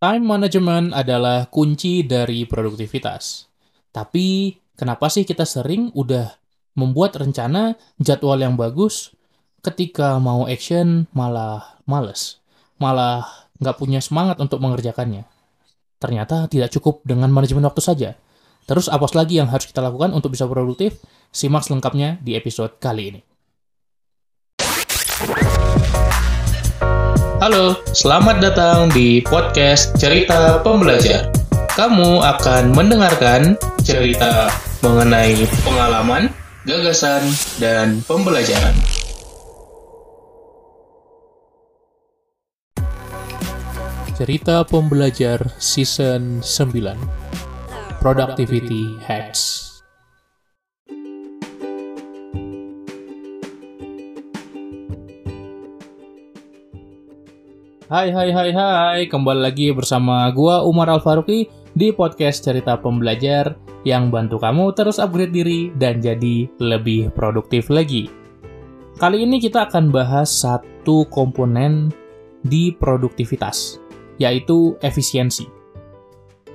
Time management adalah kunci dari produktivitas. Tapi, kenapa sih kita sering udah membuat rencana jadwal yang bagus, ketika mau action malah males, malah nggak punya semangat untuk mengerjakannya. Ternyata tidak cukup dengan manajemen waktu saja. Terus apa lagi yang harus kita lakukan untuk bisa produktif? Simak selengkapnya di episode kali ini. Halo, selamat datang di podcast Cerita Pembelajar. Kamu akan mendengarkan cerita mengenai pengalaman, gagasan, dan pembelajaran. Cerita Pembelajar Season 9 Productivity Hacks Hai hai hai hai, kembali lagi bersama gua Umar Al Faruqi di podcast Cerita Pembelajar yang bantu kamu terus upgrade diri dan jadi lebih produktif lagi. Kali ini kita akan bahas satu komponen di produktivitas, yaitu efisiensi.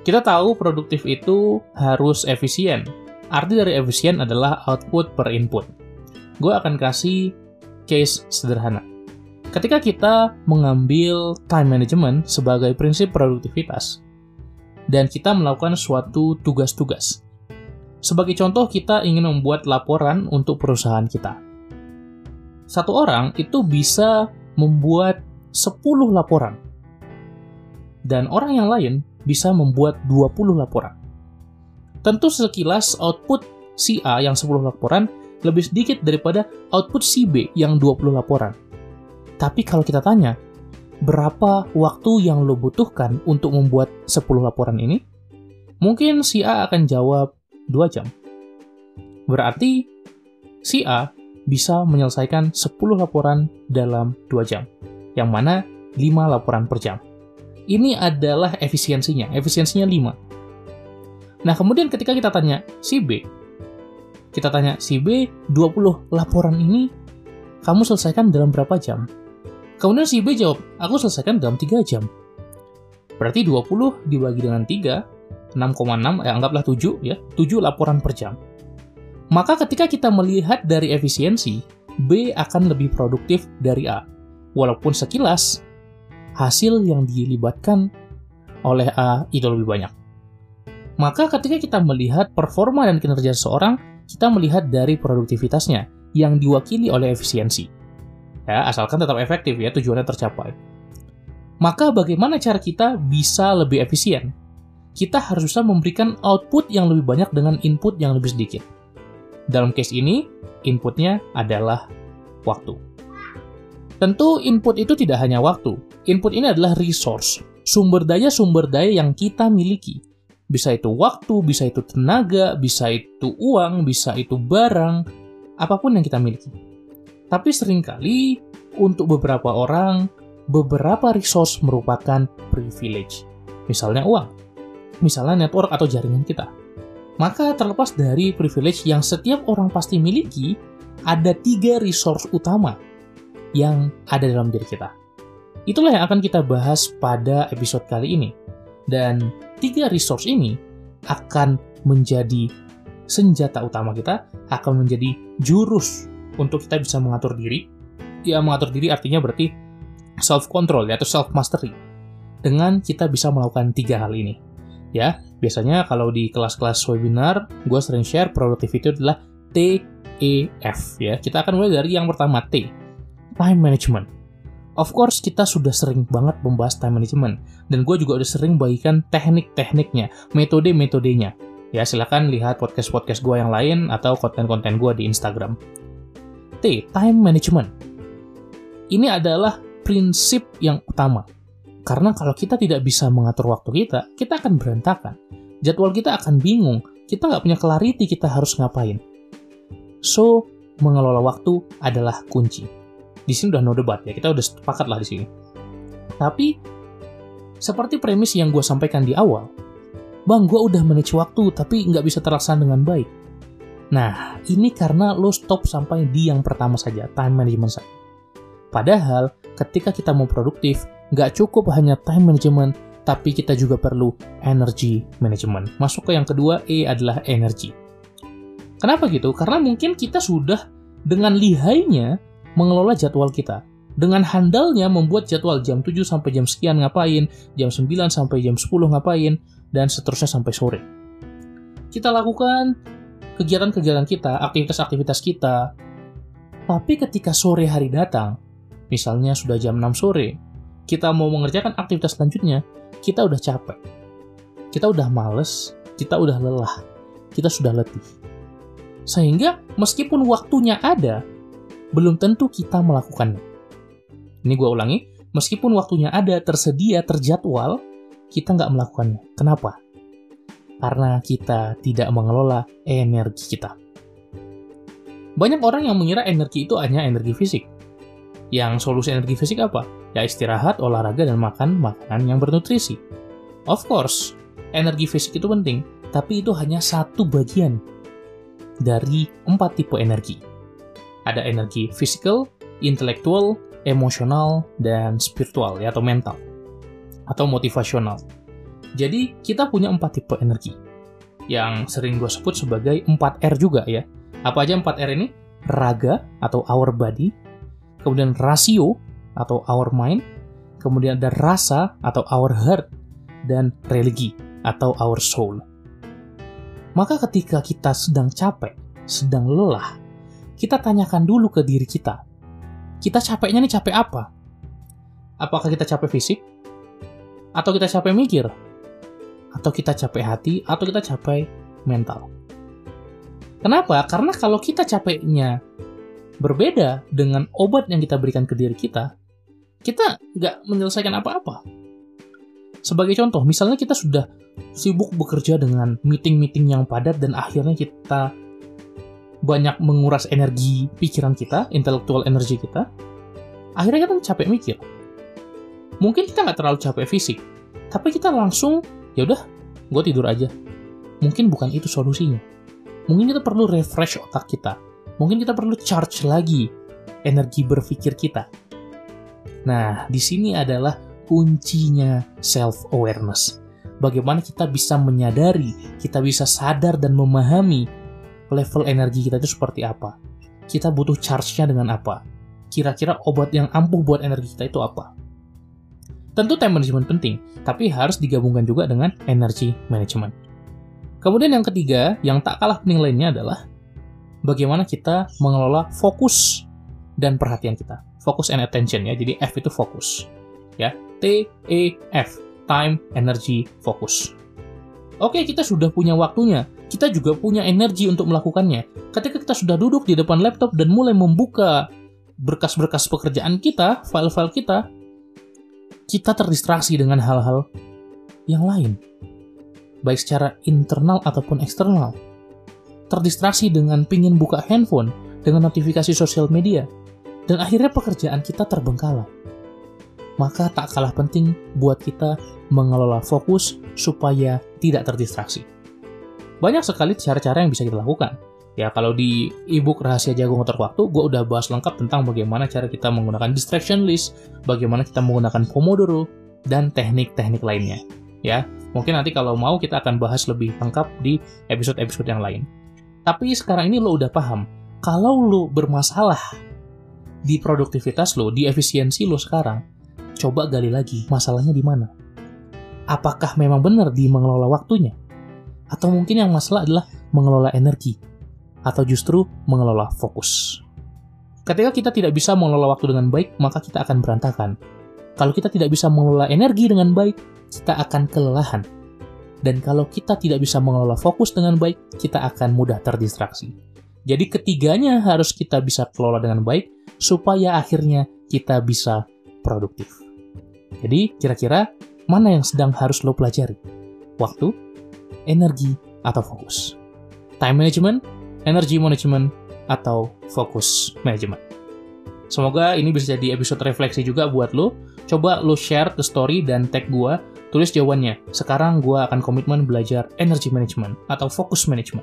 Kita tahu produktif itu harus efisien. Arti dari efisien adalah output per input. Gue akan kasih case sederhana. Ketika kita mengambil time management sebagai prinsip produktivitas, dan kita melakukan suatu tugas-tugas. Sebagai contoh, kita ingin membuat laporan untuk perusahaan kita. Satu orang itu bisa membuat 10 laporan dan orang yang lain bisa membuat 20 laporan. Tentu sekilas output si A yang 10 laporan lebih sedikit daripada output si B yang 20 laporan. Tapi kalau kita tanya, berapa waktu yang lo butuhkan untuk membuat 10 laporan ini? Mungkin si A akan jawab 2 jam. Berarti si A bisa menyelesaikan 10 laporan dalam 2 jam, yang mana 5 laporan per jam. Ini adalah efisiensinya, efisiensinya 5. Nah, kemudian ketika kita tanya si B, kita tanya si B, 20 laporan ini kamu selesaikan dalam berapa jam? Kemudian si B jawab, aku selesaikan dalam 3 jam. Berarti 20 dibagi dengan 3, 6,6, ya anggaplah 7 ya, 7 laporan per jam. Maka ketika kita melihat dari efisiensi, B akan lebih produktif dari A. Walaupun sekilas hasil yang dilibatkan oleh A itu lebih banyak. Maka ketika kita melihat performa dan kinerja seseorang, kita melihat dari produktivitasnya yang diwakili oleh efisiensi. Ya, asalkan tetap efektif ya, tujuannya tercapai. Maka bagaimana cara kita bisa lebih efisien? Kita harus bisa memberikan output yang lebih banyak dengan input yang lebih sedikit. Dalam case ini, inputnya adalah waktu. Tentu input itu tidak hanya waktu. Input ini adalah resource, sumber daya-sumber daya yang kita miliki. Bisa itu waktu, bisa itu tenaga, bisa itu uang, bisa itu barang, apa pun yang kita miliki. Tapi sering kali untuk beberapa orang, beberapa resource merupakan privilege. Misalnya uang, misalnya network atau jaringan kita. Maka terlepas dari privilege yang setiap orang pasti miliki, ada tiga resource utama yang ada dalam diri kita. Itulah yang akan kita bahas pada episode kali ini. Dan tiga resource ini akan menjadi senjata utama kita, akan menjadi jurus untuk kita bisa mengatur diri. Ya, mengatur diri artinya berarti self-control ya, atau self-mastery. Dengan kita bisa melakukan tiga hal ini. Ya, biasanya kalau di kelas-kelas webinar, gue sering share productivity adalah T, E, F. Ya, kita akan mulai dari yang pertama T, time management. Of course, kita sudah sering banget membahas time management. Dan gue juga udah sering bagikan teknik-tekniknya, metode-metodenya. Ya, silahkan lihat podcast-podcast gue yang lain atau konten-konten gue di Instagram. T. Time management. Ini adalah prinsip yang utama. Karena kalau kita tidak bisa mengatur waktu kita, kita akan berantakan. Jadwal kita akan bingung. Kita nggak punya clarity kita harus ngapain. So, mengelola waktu adalah kunci di sini udah no debat ya, kita udah sepakat lah di sini. Tapi, seperti premis yang gue sampaikan di awal, Bang, gue udah manage waktu, tapi nggak bisa terlaksana dengan baik. Nah, ini karena lo stop sampai di yang pertama saja, time management saja. Padahal, ketika kita mau produktif, nggak cukup hanya time management, tapi kita juga perlu energy management. Masuk ke yang kedua, E adalah energi. Kenapa gitu? Karena mungkin kita sudah dengan lihainya mengelola jadwal kita. Dengan handalnya membuat jadwal jam 7 sampai jam sekian ngapain, jam 9 sampai jam 10 ngapain, dan seterusnya sampai sore. Kita lakukan kegiatan-kegiatan kita, aktivitas-aktivitas kita. Tapi ketika sore hari datang, misalnya sudah jam 6 sore, kita mau mengerjakan aktivitas selanjutnya, kita udah capek. Kita udah males, kita udah lelah, kita sudah letih. Sehingga meskipun waktunya ada, belum tentu kita melakukannya. Ini gue ulangi, meskipun waktunya ada, tersedia, terjadwal, kita nggak melakukannya. Kenapa? Karena kita tidak mengelola energi kita. Banyak orang yang mengira energi itu hanya energi fisik. Yang solusi energi fisik apa? Ya istirahat, olahraga, dan makan makanan yang bernutrisi. Of course, energi fisik itu penting, tapi itu hanya satu bagian dari empat tipe energi. Ada energi physical, intelektual, emosional, dan spiritual ya, atau mental atau motivasional. Jadi kita punya empat tipe energi yang sering gue sebut sebagai 4R juga ya. Apa aja 4R ini? Raga atau our body, kemudian rasio atau our mind, kemudian ada rasa atau our heart, dan religi atau our soul. Maka ketika kita sedang capek, sedang lelah, kita tanyakan dulu ke diri kita. Kita capeknya nih capek apa? Apakah kita capek fisik? Atau kita capek mikir? Atau kita capek hati? Atau kita capek mental? Kenapa? Karena kalau kita capeknya berbeda dengan obat yang kita berikan ke diri kita, kita nggak menyelesaikan apa-apa. Sebagai contoh, misalnya kita sudah sibuk bekerja dengan meeting-meeting yang padat dan akhirnya kita banyak menguras energi pikiran kita, intelektual energi kita, akhirnya kita capek mikir. Mungkin kita nggak terlalu capek fisik, tapi kita langsung, ya udah, gue tidur aja. Mungkin bukan itu solusinya. Mungkin kita perlu refresh otak kita. Mungkin kita perlu charge lagi energi berpikir kita. Nah, di sini adalah kuncinya self-awareness bagaimana kita bisa menyadari, kita bisa sadar dan memahami level energi kita itu seperti apa. Kita butuh charge-nya dengan apa. Kira-kira obat yang ampuh buat energi kita itu apa. Tentu time management penting, tapi harus digabungkan juga dengan energy management. Kemudian yang ketiga, yang tak kalah penting lainnya adalah bagaimana kita mengelola fokus dan perhatian kita. Fokus and attention ya, jadi F itu fokus. Ya, T E F time, energy, fokus. Oke, kita sudah punya waktunya. Kita juga punya energi untuk melakukannya. Ketika kita sudah duduk di depan laptop dan mulai membuka berkas-berkas pekerjaan kita, file-file kita, kita terdistraksi dengan hal-hal yang lain. Baik secara internal ataupun eksternal. Terdistraksi dengan pingin buka handphone, dengan notifikasi sosial media, dan akhirnya pekerjaan kita terbengkalai maka tak kalah penting buat kita mengelola fokus supaya tidak terdistraksi. Banyak sekali cara-cara yang bisa kita lakukan. Ya, kalau di ebook Rahasia Jago Motor Waktu, gue udah bahas lengkap tentang bagaimana cara kita menggunakan distraction list, bagaimana kita menggunakan Pomodoro, dan teknik-teknik lainnya. Ya, mungkin nanti kalau mau kita akan bahas lebih lengkap di episode-episode yang lain. Tapi sekarang ini lo udah paham, kalau lo bermasalah di produktivitas lo, di efisiensi lo sekarang, coba gali lagi masalahnya di mana. Apakah memang benar di mengelola waktunya? Atau mungkin yang masalah adalah mengelola energi? Atau justru mengelola fokus? Ketika kita tidak bisa mengelola waktu dengan baik, maka kita akan berantakan. Kalau kita tidak bisa mengelola energi dengan baik, kita akan kelelahan. Dan kalau kita tidak bisa mengelola fokus dengan baik, kita akan mudah terdistraksi. Jadi ketiganya harus kita bisa kelola dengan baik, supaya akhirnya kita bisa produktif. Jadi, kira-kira mana yang sedang harus lo pelajari? Waktu, energi, atau fokus? Time management, energy management, atau fokus management? Semoga ini bisa jadi episode refleksi juga buat lo. Coba lo share ke story dan tag gue, tulis jawabannya. Sekarang gue akan komitmen belajar energy management atau fokus management.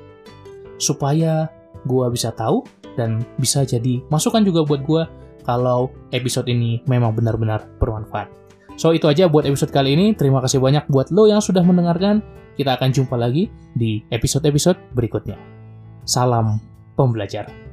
Supaya gue bisa tahu dan bisa jadi masukan juga buat gue kalau episode ini memang benar-benar bermanfaat. So itu aja buat episode kali ini. Terima kasih banyak buat lo yang sudah mendengarkan. Kita akan jumpa lagi di episode-episode berikutnya. Salam pembelajar.